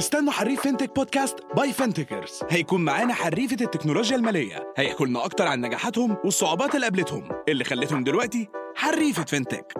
استنوا حريف فينتك بودكاست باي فينتكرز. هيكون معانا حريفة التكنولوجيا المالية. هيحكوا لنا أكتر عن نجاحاتهم والصعوبات اللي قابلتهم. اللي خلتهم دلوقتي حريفة فينتك.